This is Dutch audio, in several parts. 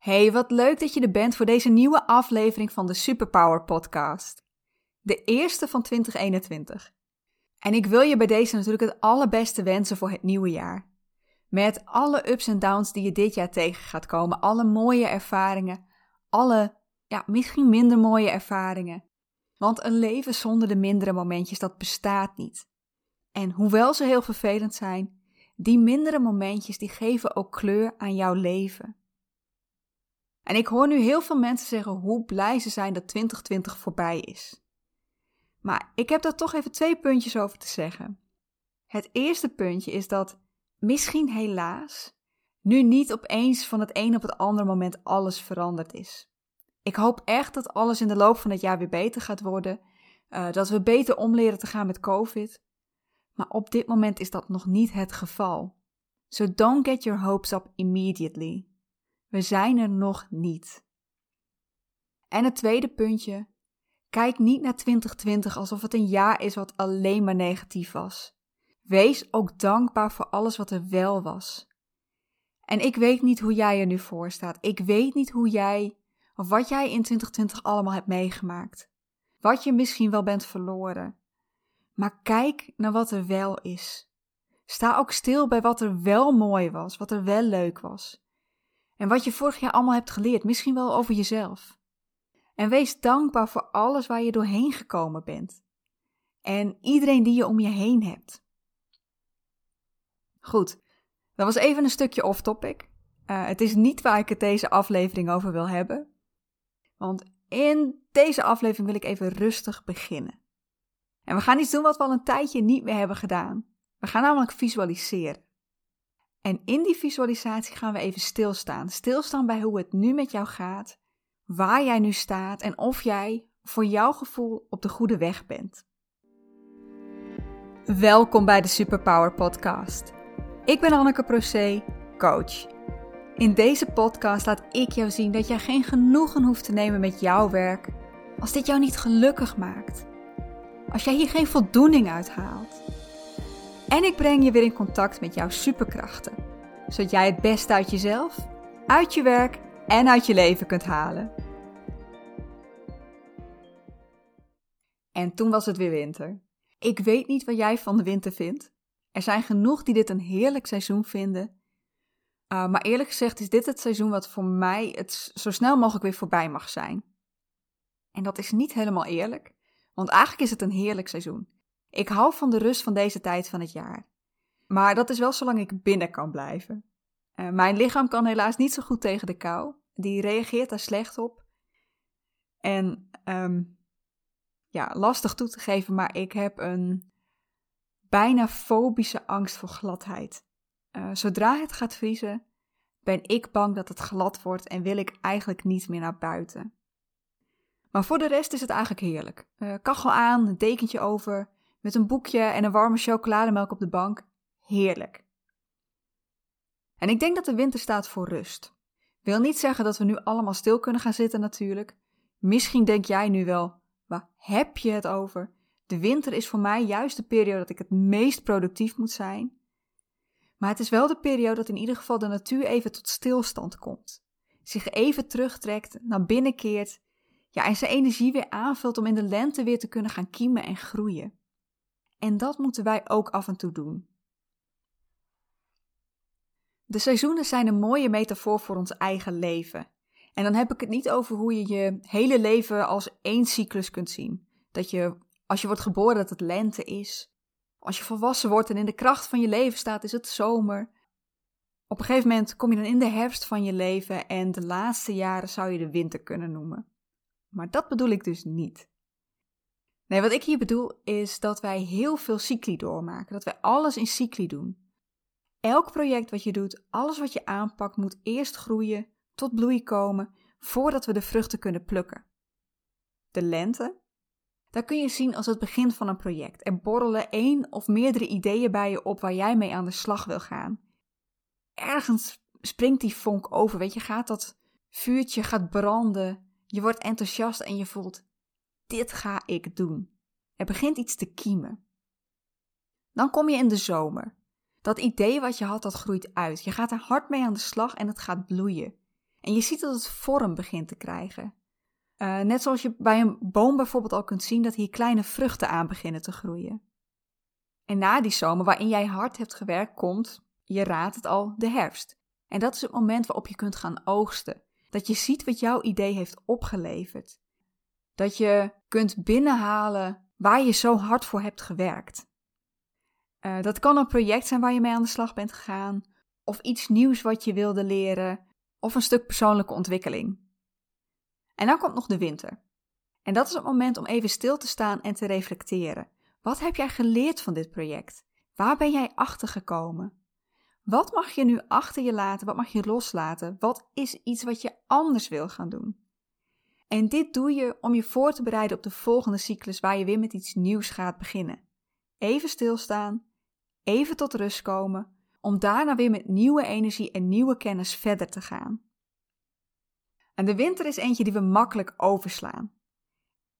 Hey, wat leuk dat je er bent voor deze nieuwe aflevering van de Superpower Podcast. De eerste van 2021. En ik wil je bij deze natuurlijk het allerbeste wensen voor het nieuwe jaar. Met alle ups en downs die je dit jaar tegen gaat komen, alle mooie ervaringen, alle, ja, misschien minder mooie ervaringen. Want een leven zonder de mindere momentjes, dat bestaat niet. En hoewel ze heel vervelend zijn, die mindere momentjes, die geven ook kleur aan jouw leven. En ik hoor nu heel veel mensen zeggen hoe blij ze zijn dat 2020 voorbij is. Maar ik heb daar toch even twee puntjes over te zeggen. Het eerste puntje is dat misschien helaas nu niet opeens van het een op het andere moment alles veranderd is. Ik hoop echt dat alles in de loop van het jaar weer beter gaat worden, uh, dat we beter omleren te gaan met COVID. Maar op dit moment is dat nog niet het geval. So don't get your hopes up immediately. We zijn er nog niet. En het tweede puntje. Kijk niet naar 2020 alsof het een jaar is wat alleen maar negatief was. Wees ook dankbaar voor alles wat er wel was. En ik weet niet hoe jij er nu voor staat. Ik weet niet hoe jij of wat jij in 2020 allemaal hebt meegemaakt. Wat je misschien wel bent verloren. Maar kijk naar wat er wel is. Sta ook stil bij wat er wel mooi was, wat er wel leuk was. En wat je vorig jaar allemaal hebt geleerd, misschien wel over jezelf. En wees dankbaar voor alles waar je doorheen gekomen bent. En iedereen die je om je heen hebt. Goed, dat was even een stukje off-topic. Uh, het is niet waar ik het deze aflevering over wil hebben. Want in deze aflevering wil ik even rustig beginnen. En we gaan iets doen wat we al een tijdje niet meer hebben gedaan. We gaan namelijk visualiseren. En in die visualisatie gaan we even stilstaan. Stilstaan bij hoe het nu met jou gaat, waar jij nu staat en of jij voor jouw gevoel op de goede weg bent. Welkom bij de Superpower Podcast. Ik ben Anneke Procé, coach. In deze podcast laat ik jou zien dat jij geen genoegen hoeft te nemen met jouw werk als dit jou niet gelukkig maakt. Als jij hier geen voldoening uit haalt en ik breng je weer in contact met jouw superkrachten, zodat jij het beste uit jezelf, uit je werk en uit je leven kunt halen. En toen was het weer winter. Ik weet niet wat jij van de winter vindt. Er zijn genoeg die dit een heerlijk seizoen vinden. Uh, maar eerlijk gezegd is dit het seizoen wat voor mij het zo snel mogelijk weer voorbij mag zijn. En dat is niet helemaal eerlijk, want eigenlijk is het een heerlijk seizoen. Ik hou van de rust van deze tijd van het jaar. Maar dat is wel zolang ik binnen kan blijven. Uh, mijn lichaam kan helaas niet zo goed tegen de kou. Die reageert daar slecht op. En um, ja, lastig toe te geven, maar ik heb een bijna fobische angst voor gladheid. Uh, zodra het gaat vriezen, ben ik bang dat het glad wordt en wil ik eigenlijk niet meer naar buiten. Maar voor de rest is het eigenlijk heerlijk. Uh, kachel aan, dekentje over, met een boekje en een warme chocolademelk op de bank. Heerlijk. En ik denk dat de winter staat voor rust. Wil niet zeggen dat we nu allemaal stil kunnen gaan zitten natuurlijk. Misschien denk jij nu wel, waar heb je het over? De winter is voor mij juist de periode dat ik het meest productief moet zijn. Maar het is wel de periode dat in ieder geval de natuur even tot stilstand komt. Zich even terugtrekt, naar binnen keert. Ja, en zijn energie weer aanvult om in de lente weer te kunnen gaan kiemen en groeien. En dat moeten wij ook af en toe doen. De seizoenen zijn een mooie metafoor voor ons eigen leven. En dan heb ik het niet over hoe je je hele leven als één cyclus kunt zien. Dat je, als je wordt geboren, dat het lente is. Als je volwassen wordt en in de kracht van je leven staat, is het zomer. Op een gegeven moment kom je dan in de herfst van je leven en de laatste jaren zou je de winter kunnen noemen. Maar dat bedoel ik dus niet. Nee, wat ik hier bedoel is dat wij heel veel cycli doormaken. Dat wij alles in cycli doen. Elk project wat je doet, alles wat je aanpakt, moet eerst groeien, tot bloei komen, voordat we de vruchten kunnen plukken. De lente, daar kun je zien als het begin van een project. Er borrelen één of meerdere ideeën bij je op waar jij mee aan de slag wil gaan. Ergens springt die vonk over, weet je, gaat dat vuurtje gaat branden. Je wordt enthousiast en je voelt: dit ga ik doen. Er begint iets te kiemen. Dan kom je in de zomer. Dat idee wat je had, dat groeit uit. Je gaat er hard mee aan de slag en het gaat bloeien. En je ziet dat het vorm begint te krijgen. Uh, net zoals je bij een boom bijvoorbeeld al kunt zien dat hier kleine vruchten aan beginnen te groeien. En na die zomer waarin jij hard hebt gewerkt, komt, je raadt het al, de herfst. En dat is het moment waarop je kunt gaan oogsten. Dat je ziet wat jouw idee heeft opgeleverd. Dat je kunt binnenhalen waar je zo hard voor hebt gewerkt. Uh, dat kan een project zijn waar je mee aan de slag bent gegaan, of iets nieuws wat je wilde leren, of een stuk persoonlijke ontwikkeling. En dan komt nog de winter. En dat is het moment om even stil te staan en te reflecteren. Wat heb jij geleerd van dit project? Waar ben jij achter gekomen? Wat mag je nu achter je laten? Wat mag je loslaten? Wat is iets wat je anders wil gaan doen? En dit doe je om je voor te bereiden op de volgende cyclus waar je weer met iets nieuws gaat beginnen. Even stilstaan, even tot rust komen, om daarna weer met nieuwe energie en nieuwe kennis verder te gaan. En de winter is eentje die we makkelijk overslaan.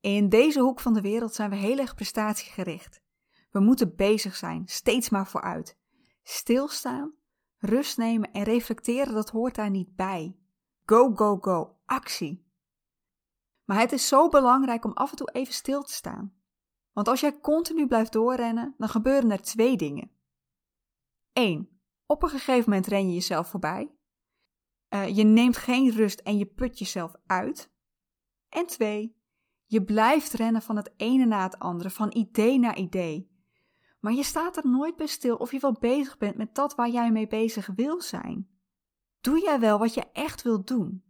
In deze hoek van de wereld zijn we heel erg prestatiegericht. We moeten bezig zijn, steeds maar vooruit. Stilstaan, rust nemen en reflecteren, dat hoort daar niet bij. Go, go, go, actie. Maar het is zo belangrijk om af en toe even stil te staan. Want als jij continu blijft doorrennen, dan gebeuren er twee dingen. 1. Op een gegeven moment ren je jezelf voorbij. Uh, je neemt geen rust en je put jezelf uit. En 2. Je blijft rennen van het ene na het andere, van idee naar idee. Maar je staat er nooit bij stil of je wel bezig bent met dat waar jij mee bezig wil zijn. Doe jij wel wat je echt wilt doen?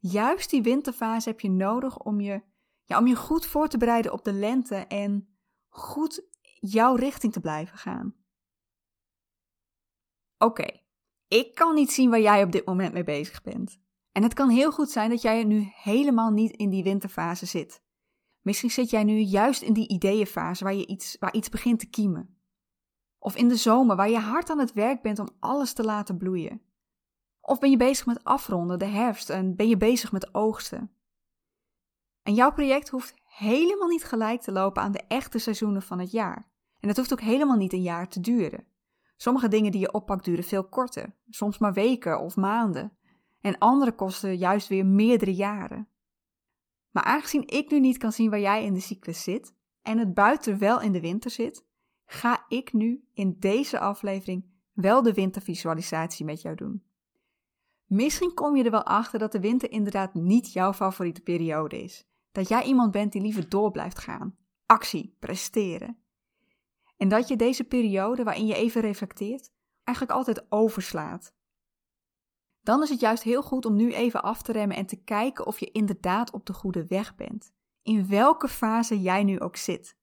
Juist die winterfase heb je nodig om je, om je goed voor te bereiden op de lente en goed jouw richting te blijven gaan. Oké, ik kan niet zien waar jij op dit moment mee bezig bent. En het kan heel goed zijn dat jij nu helemaal niet in die winterfase zit. Misschien zit jij nu juist in die ideeënfase waar, je iets, waar iets begint te kiemen. Of in de zomer waar je hard aan het werk bent om alles te laten bloeien. Of ben je bezig met afronden, de herfst, en ben je bezig met oogsten. En jouw project hoeft helemaal niet gelijk te lopen aan de echte seizoenen van het jaar. En het hoeft ook helemaal niet een jaar te duren. Sommige dingen die je oppakt duren veel korter, soms maar weken of maanden. En andere kosten juist weer meerdere jaren. Maar aangezien ik nu niet kan zien waar jij in de cyclus zit en het buiten wel in de winter zit, ga ik nu in deze aflevering wel de wintervisualisatie met jou doen. Misschien kom je er wel achter dat de winter inderdaad niet jouw favoriete periode is. Dat jij iemand bent die liever door blijft gaan. Actie, presteren. En dat je deze periode waarin je even reflecteert, eigenlijk altijd overslaat. Dan is het juist heel goed om nu even af te remmen en te kijken of je inderdaad op de goede weg bent. In welke fase jij nu ook zit.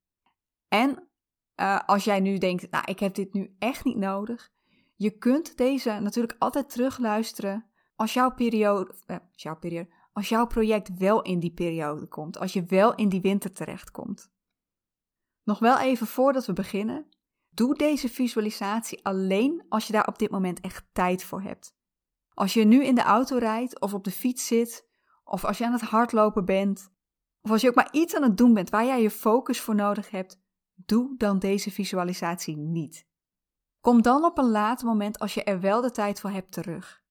En uh, als jij nu denkt, nou ik heb dit nu echt niet nodig. Je kunt deze natuurlijk altijd terugluisteren als jouw periode, eh, als jouw periode, als jouw project wel in die periode komt. Als je wel in die winter terechtkomt. Nog wel even voordat we beginnen. Doe deze visualisatie alleen als je daar op dit moment echt tijd voor hebt. Als je nu in de auto rijdt of op de fiets zit, of als je aan het hardlopen bent, of als je ook maar iets aan het doen bent waar jij je focus voor nodig hebt, doe dan deze visualisatie niet. Kom dan op een later moment als je er wel de tijd voor hebt terug.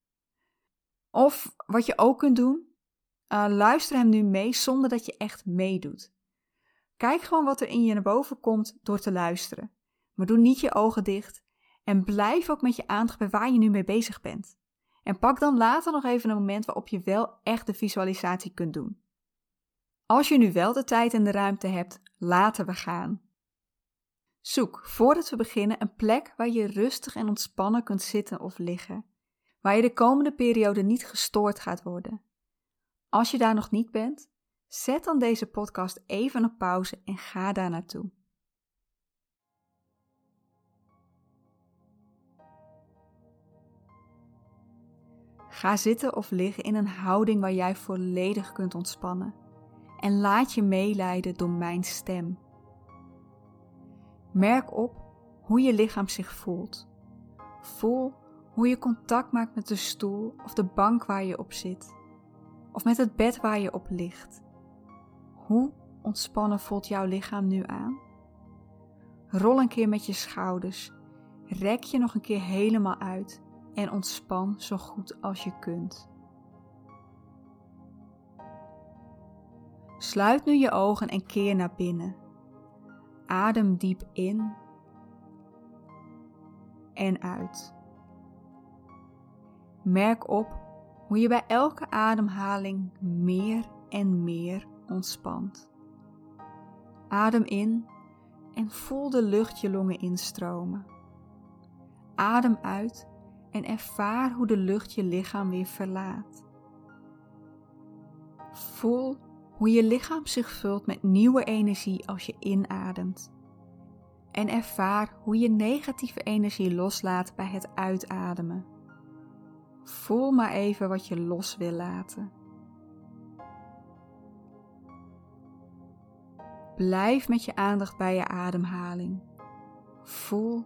Of wat je ook kunt doen, uh, luister hem nu mee zonder dat je echt meedoet. Kijk gewoon wat er in je naar boven komt door te luisteren. Maar doe niet je ogen dicht en blijf ook met je aandacht bij waar je nu mee bezig bent. En pak dan later nog even een moment waarop je wel echt de visualisatie kunt doen. Als je nu wel de tijd en de ruimte hebt, laten we gaan. Zoek voordat we beginnen een plek waar je rustig en ontspannen kunt zitten of liggen, waar je de komende periode niet gestoord gaat worden. Als je daar nog niet bent, Zet dan deze podcast even op pauze en ga daar naartoe. Ga zitten of liggen in een houding waar jij volledig kunt ontspannen en laat je meeleiden door mijn stem. Merk op hoe je lichaam zich voelt. Voel hoe je contact maakt met de stoel of de bank waar je op zit. Of met het bed waar je op ligt. Hoe ontspannen voelt jouw lichaam nu aan? Rol een keer met je schouders. Rek je nog een keer helemaal uit en ontspan zo goed als je kunt. Sluit nu je ogen en keer naar binnen. Adem diep in en uit. Merk op hoe je bij elke ademhaling meer en meer ontspant. Adem in en voel de lucht je longen instromen. Adem uit en ervaar hoe de lucht je lichaam weer verlaat. Voel hoe je lichaam zich vult met nieuwe energie als je inademt. En ervaar hoe je negatieve energie loslaat bij het uitademen. Voel maar even wat je los wil laten. Blijf met je aandacht bij je ademhaling. Voel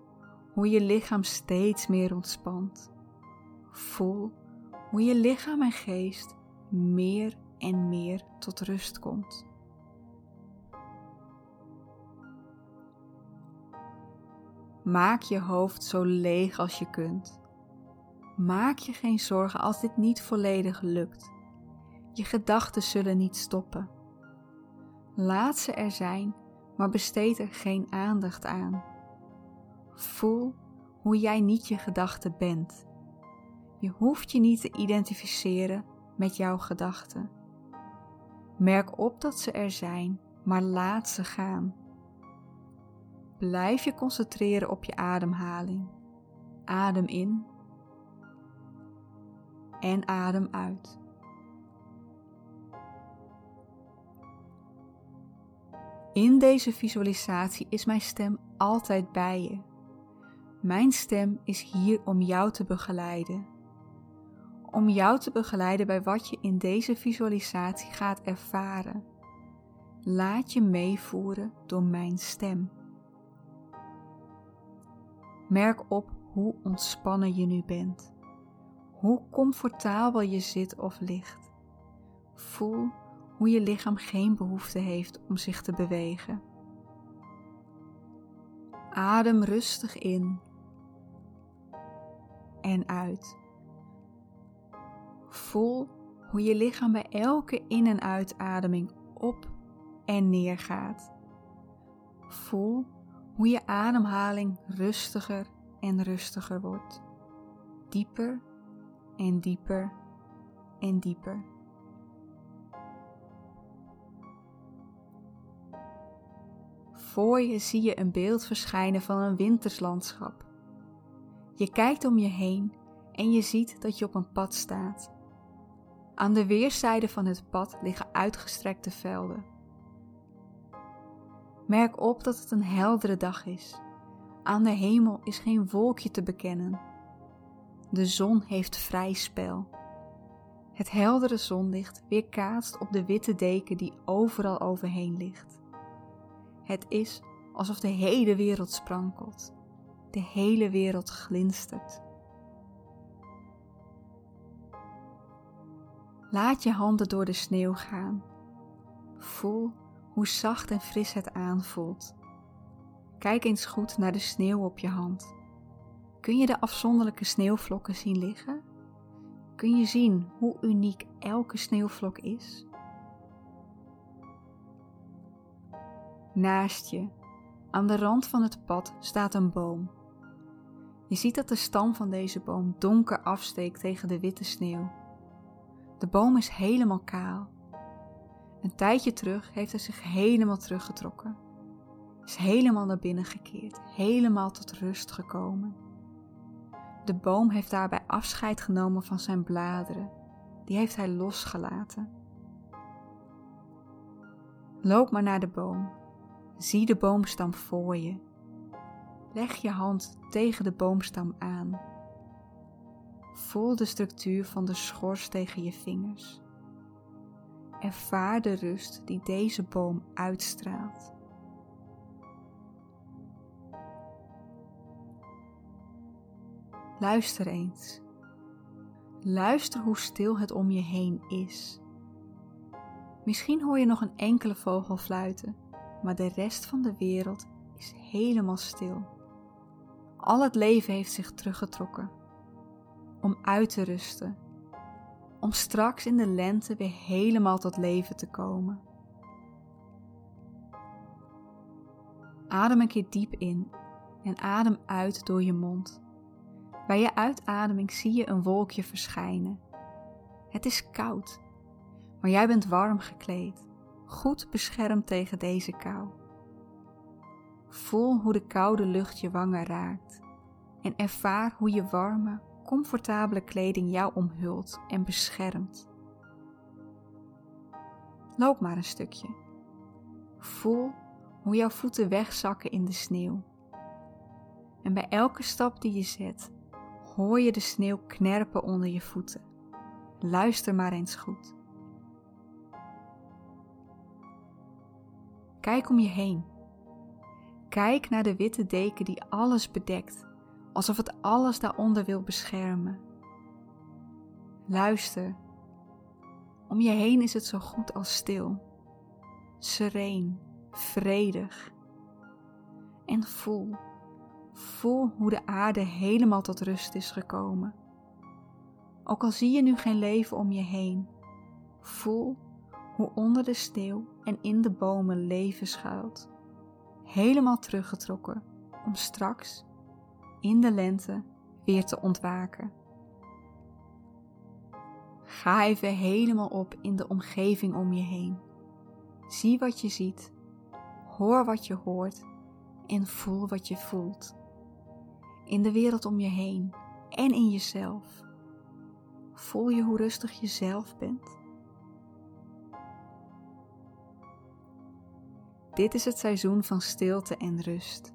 hoe je lichaam steeds meer ontspant. Voel hoe je lichaam en geest meer en meer tot rust komt. Maak je hoofd zo leeg als je kunt. Maak je geen zorgen als dit niet volledig lukt. Je gedachten zullen niet stoppen. Laat ze er zijn, maar besteed er geen aandacht aan. Voel hoe jij niet je gedachten bent. Je hoeft je niet te identificeren met jouw gedachten. Merk op dat ze er zijn, maar laat ze gaan. Blijf je concentreren op je ademhaling. Adem in en adem uit. In deze visualisatie is mijn stem altijd bij je. Mijn stem is hier om jou te begeleiden. Om jou te begeleiden bij wat je in deze visualisatie gaat ervaren. Laat je meevoeren door mijn stem. Merk op hoe ontspannen je nu bent. Hoe comfortabel je zit of ligt. Voel hoe je lichaam geen behoefte heeft om zich te bewegen. Adem rustig in en uit. Voel hoe je lichaam bij elke in- en uitademing op en neer gaat. Voel hoe je ademhaling rustiger en rustiger wordt. Dieper en dieper en dieper. Voor je zie je een beeld verschijnen van een winterslandschap. Je kijkt om je heen en je ziet dat je op een pad staat. Aan de weerszijden van het pad liggen uitgestrekte velden. Merk op dat het een heldere dag is. Aan de hemel is geen wolkje te bekennen. De zon heeft vrij spel. Het heldere zonlicht weerkaatst op de witte deken die overal overheen ligt. Het is alsof de hele wereld sprankelt. De hele wereld glinstert. Laat je handen door de sneeuw gaan. Voel hoe zacht en fris het aanvoelt. Kijk eens goed naar de sneeuw op je hand. Kun je de afzonderlijke sneeuwvlokken zien liggen? Kun je zien hoe uniek elke sneeuwvlok is? Naast je, aan de rand van het pad, staat een boom. Je ziet dat de stam van deze boom donker afsteekt tegen de witte sneeuw. De boom is helemaal kaal. Een tijdje terug heeft hij zich helemaal teruggetrokken. Is helemaal naar binnen gekeerd, helemaal tot rust gekomen. De boom heeft daarbij afscheid genomen van zijn bladeren. Die heeft hij losgelaten. Loop maar naar de boom. Zie de boomstam voor je. Leg je hand tegen de boomstam aan. Voel de structuur van de schors tegen je vingers. Ervaar de rust die deze boom uitstraalt. Luister eens. Luister hoe stil het om je heen is. Misschien hoor je nog een enkele vogel fluiten, maar de rest van de wereld is helemaal stil. Al het leven heeft zich teruggetrokken om uit te rusten, om straks in de lente weer helemaal tot leven te komen. Adem een keer diep in en adem uit door je mond. Bij je uitademing zie je een wolkje verschijnen. Het is koud, maar jij bent warm gekleed, goed beschermd tegen deze kou. Voel hoe de koude lucht je wangen raakt en ervaar hoe je warme, comfortabele kleding jou omhult en beschermt. Loop maar een stukje. Voel hoe jouw voeten wegzakken in de sneeuw. En bij elke stap die je zet, hoor je de sneeuw knerpen onder je voeten. Luister maar eens goed. Kijk om je heen. Kijk naar de witte deken die alles bedekt, alsof het alles daaronder wil beschermen. Luister. Om je heen is het zo goed als stil, sereen, vredig. En voel, voel hoe de aarde helemaal tot rust is gekomen. Ook al zie je nu geen leven om je heen, voel hoe onder de sneeuw en in de bomen leven schuilt. Helemaal teruggetrokken om straks, in de lente, weer te ontwaken. Ga even helemaal op in de omgeving om je heen. Zie wat je ziet, hoor wat je hoort en voel wat je voelt. In de wereld om je heen en in jezelf. Voel je hoe rustig je zelf bent? Dit is het seizoen van stilte en rust.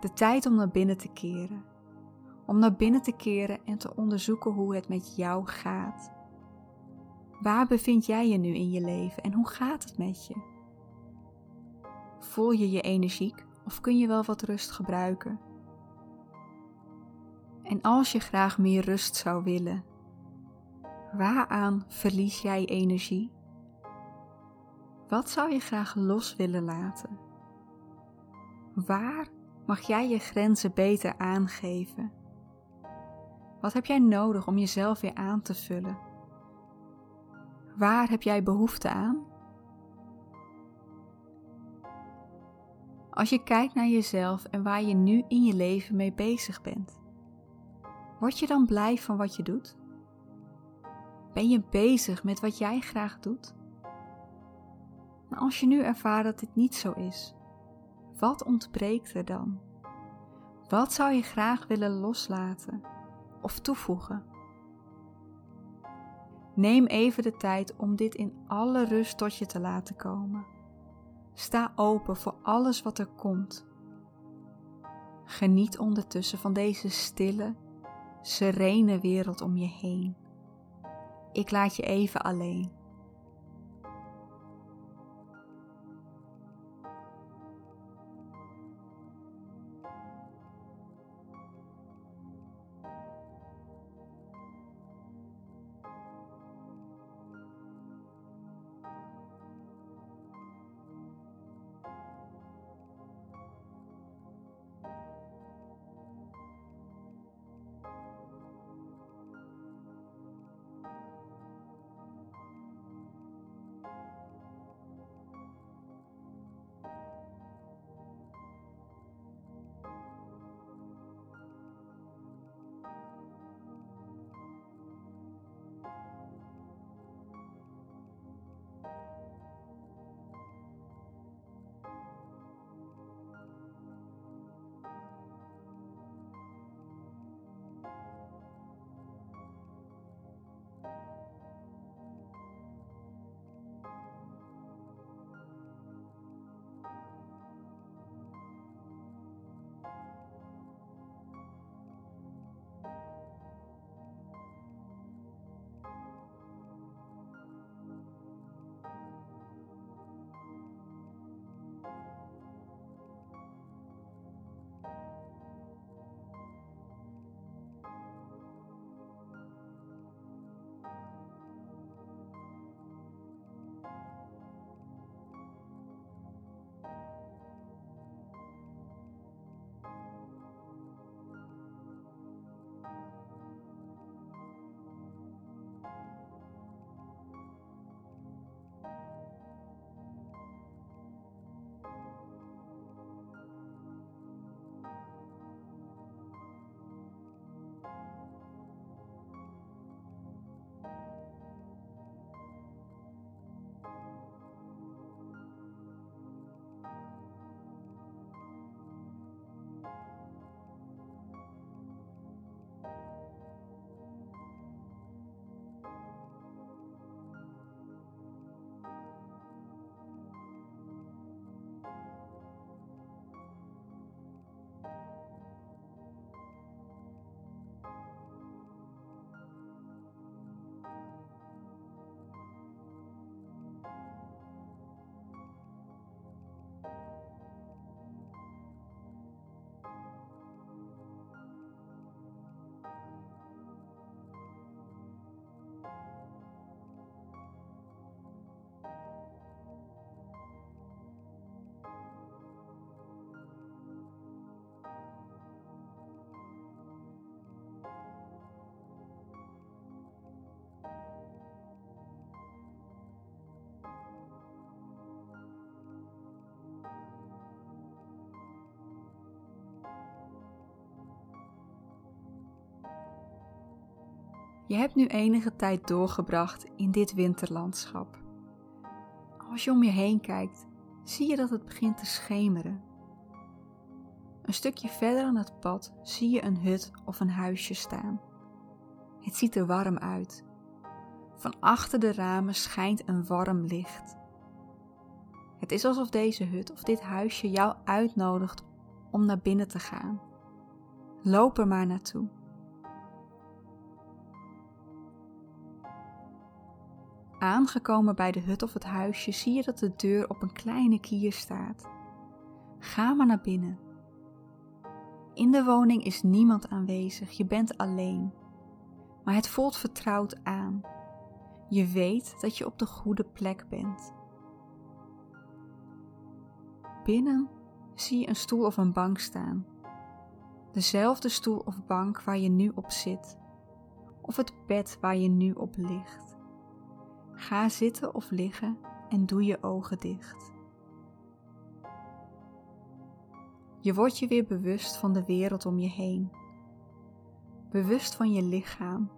De tijd om naar binnen te keren. Om naar binnen te keren en te onderzoeken hoe het met jou gaat. Waar bevind jij je nu in je leven en hoe gaat het met je? Voel je je energiek of kun je wel wat rust gebruiken? En als je graag meer rust zou willen, waaraan verlies jij energie? Wat zou je graag los willen laten? Waar mag jij je grenzen beter aangeven? Wat heb jij nodig om jezelf weer aan te vullen? Waar heb jij behoefte aan? Als je kijkt naar jezelf en waar je nu in je leven mee bezig bent, word je dan blij van wat je doet? Ben je bezig met wat jij graag doet? Maar als je nu ervaart dat dit niet zo is, wat ontbreekt er dan? Wat zou je graag willen loslaten of toevoegen? Neem even de tijd om dit in alle rust tot je te laten komen. Sta open voor alles wat er komt. Geniet ondertussen van deze stille, serene wereld om je heen. Ik laat je even alleen. Je hebt nu enige tijd doorgebracht in dit winterlandschap. Als je om je heen kijkt, zie je dat het begint te schemeren. Een stukje verder aan het pad zie je een hut of een huisje staan. Het ziet er warm uit. Van achter de ramen schijnt een warm licht. Het is alsof deze hut of dit huisje jou uitnodigt om naar binnen te gaan. Loop er maar naartoe. Aangekomen bij de hut of het huisje zie je dat de deur op een kleine kier staat. Ga maar naar binnen. In de woning is niemand aanwezig, je bent alleen. Maar het voelt vertrouwd aan. Je weet dat je op de goede plek bent. Binnen zie je een stoel of een bank staan. Dezelfde stoel of bank waar je nu op zit, of het bed waar je nu op ligt. Ga zitten of liggen en doe je ogen dicht. Je wordt je weer bewust van de wereld om je heen. Bewust van je lichaam.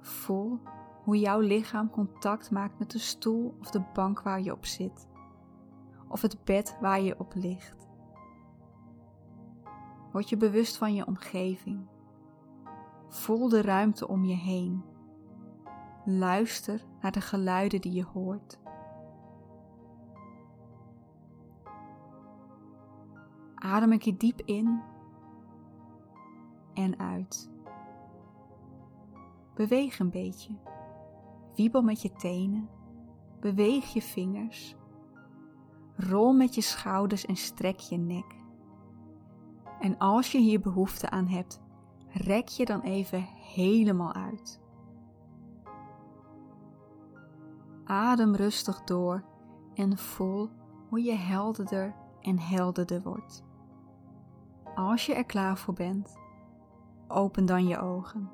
Voel hoe jouw lichaam contact maakt met de stoel of de bank waar je op zit, of het bed waar je op ligt. Word je bewust van je omgeving. Voel de ruimte om je heen. Luister naar de geluiden die je hoort. Adem een keer diep in en uit. Beweeg een beetje. Wiebel met je tenen. Beweeg je vingers. Rol met je schouders en strek je nek. En als je hier behoefte aan hebt, rek je dan even helemaal uit. Adem rustig door en voel hoe je helderder en helderder wordt. Als je er klaar voor bent, open dan je ogen.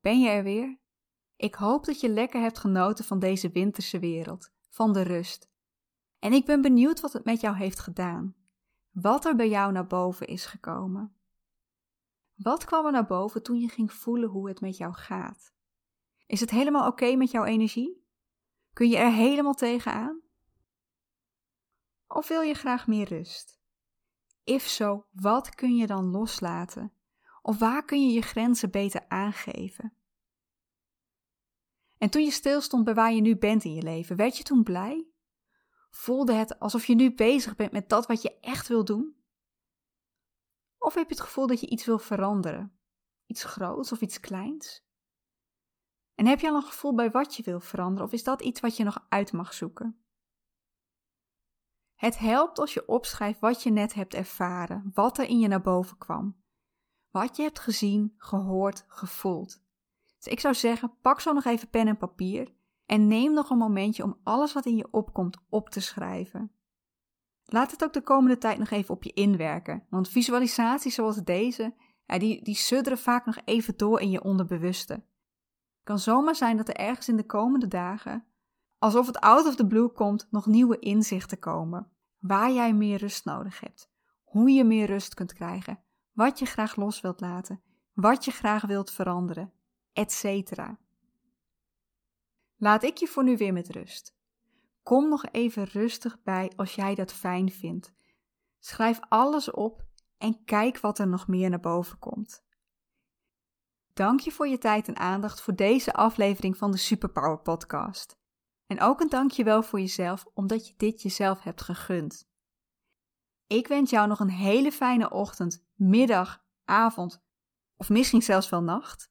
Ben je er weer? Ik hoop dat je lekker hebt genoten van deze winterse wereld, van de rust. En ik ben benieuwd wat het met jou heeft gedaan. Wat er bij jou naar boven is gekomen. Wat kwam er naar boven toen je ging voelen hoe het met jou gaat? Is het helemaal oké met jouw energie? Kun je er helemaal tegenaan? Of wil je graag meer rust? If zo, wat kun je dan loslaten? Of waar kun je je grenzen beter aangeven? En toen je stilstond bij waar je nu bent in je leven, werd je toen blij? Voelde het alsof je nu bezig bent met dat wat je echt wil doen? Of heb je het gevoel dat je iets wil veranderen? Iets groots of iets kleins? En heb je al een gevoel bij wat je wil veranderen, of is dat iets wat je nog uit mag zoeken? Het helpt als je opschrijft wat je net hebt ervaren, wat er in je naar boven kwam. Wat je hebt gezien, gehoord, gevoeld. Dus ik zou zeggen, pak zo nog even pen en papier en neem nog een momentje om alles wat in je opkomt op te schrijven. Laat het ook de komende tijd nog even op je inwerken, want visualisaties zoals deze, ja, die, die sudderen vaak nog even door in je onderbewuste. Het kan zomaar zijn dat er ergens in de komende dagen, alsof het out of the blue komt, nog nieuwe inzichten komen. Waar jij meer rust nodig hebt, hoe je meer rust kunt krijgen, wat je graag los wilt laten, wat je graag wilt veranderen, etc. Laat ik je voor nu weer met rust. Kom nog even rustig bij als jij dat fijn vindt. Schrijf alles op en kijk wat er nog meer naar boven komt. Dank je voor je tijd en aandacht voor deze aflevering van de Superpower Podcast. En ook een dankjewel voor jezelf omdat je dit jezelf hebt gegund. Ik wens jou nog een hele fijne ochtend, middag, avond of misschien zelfs wel nacht.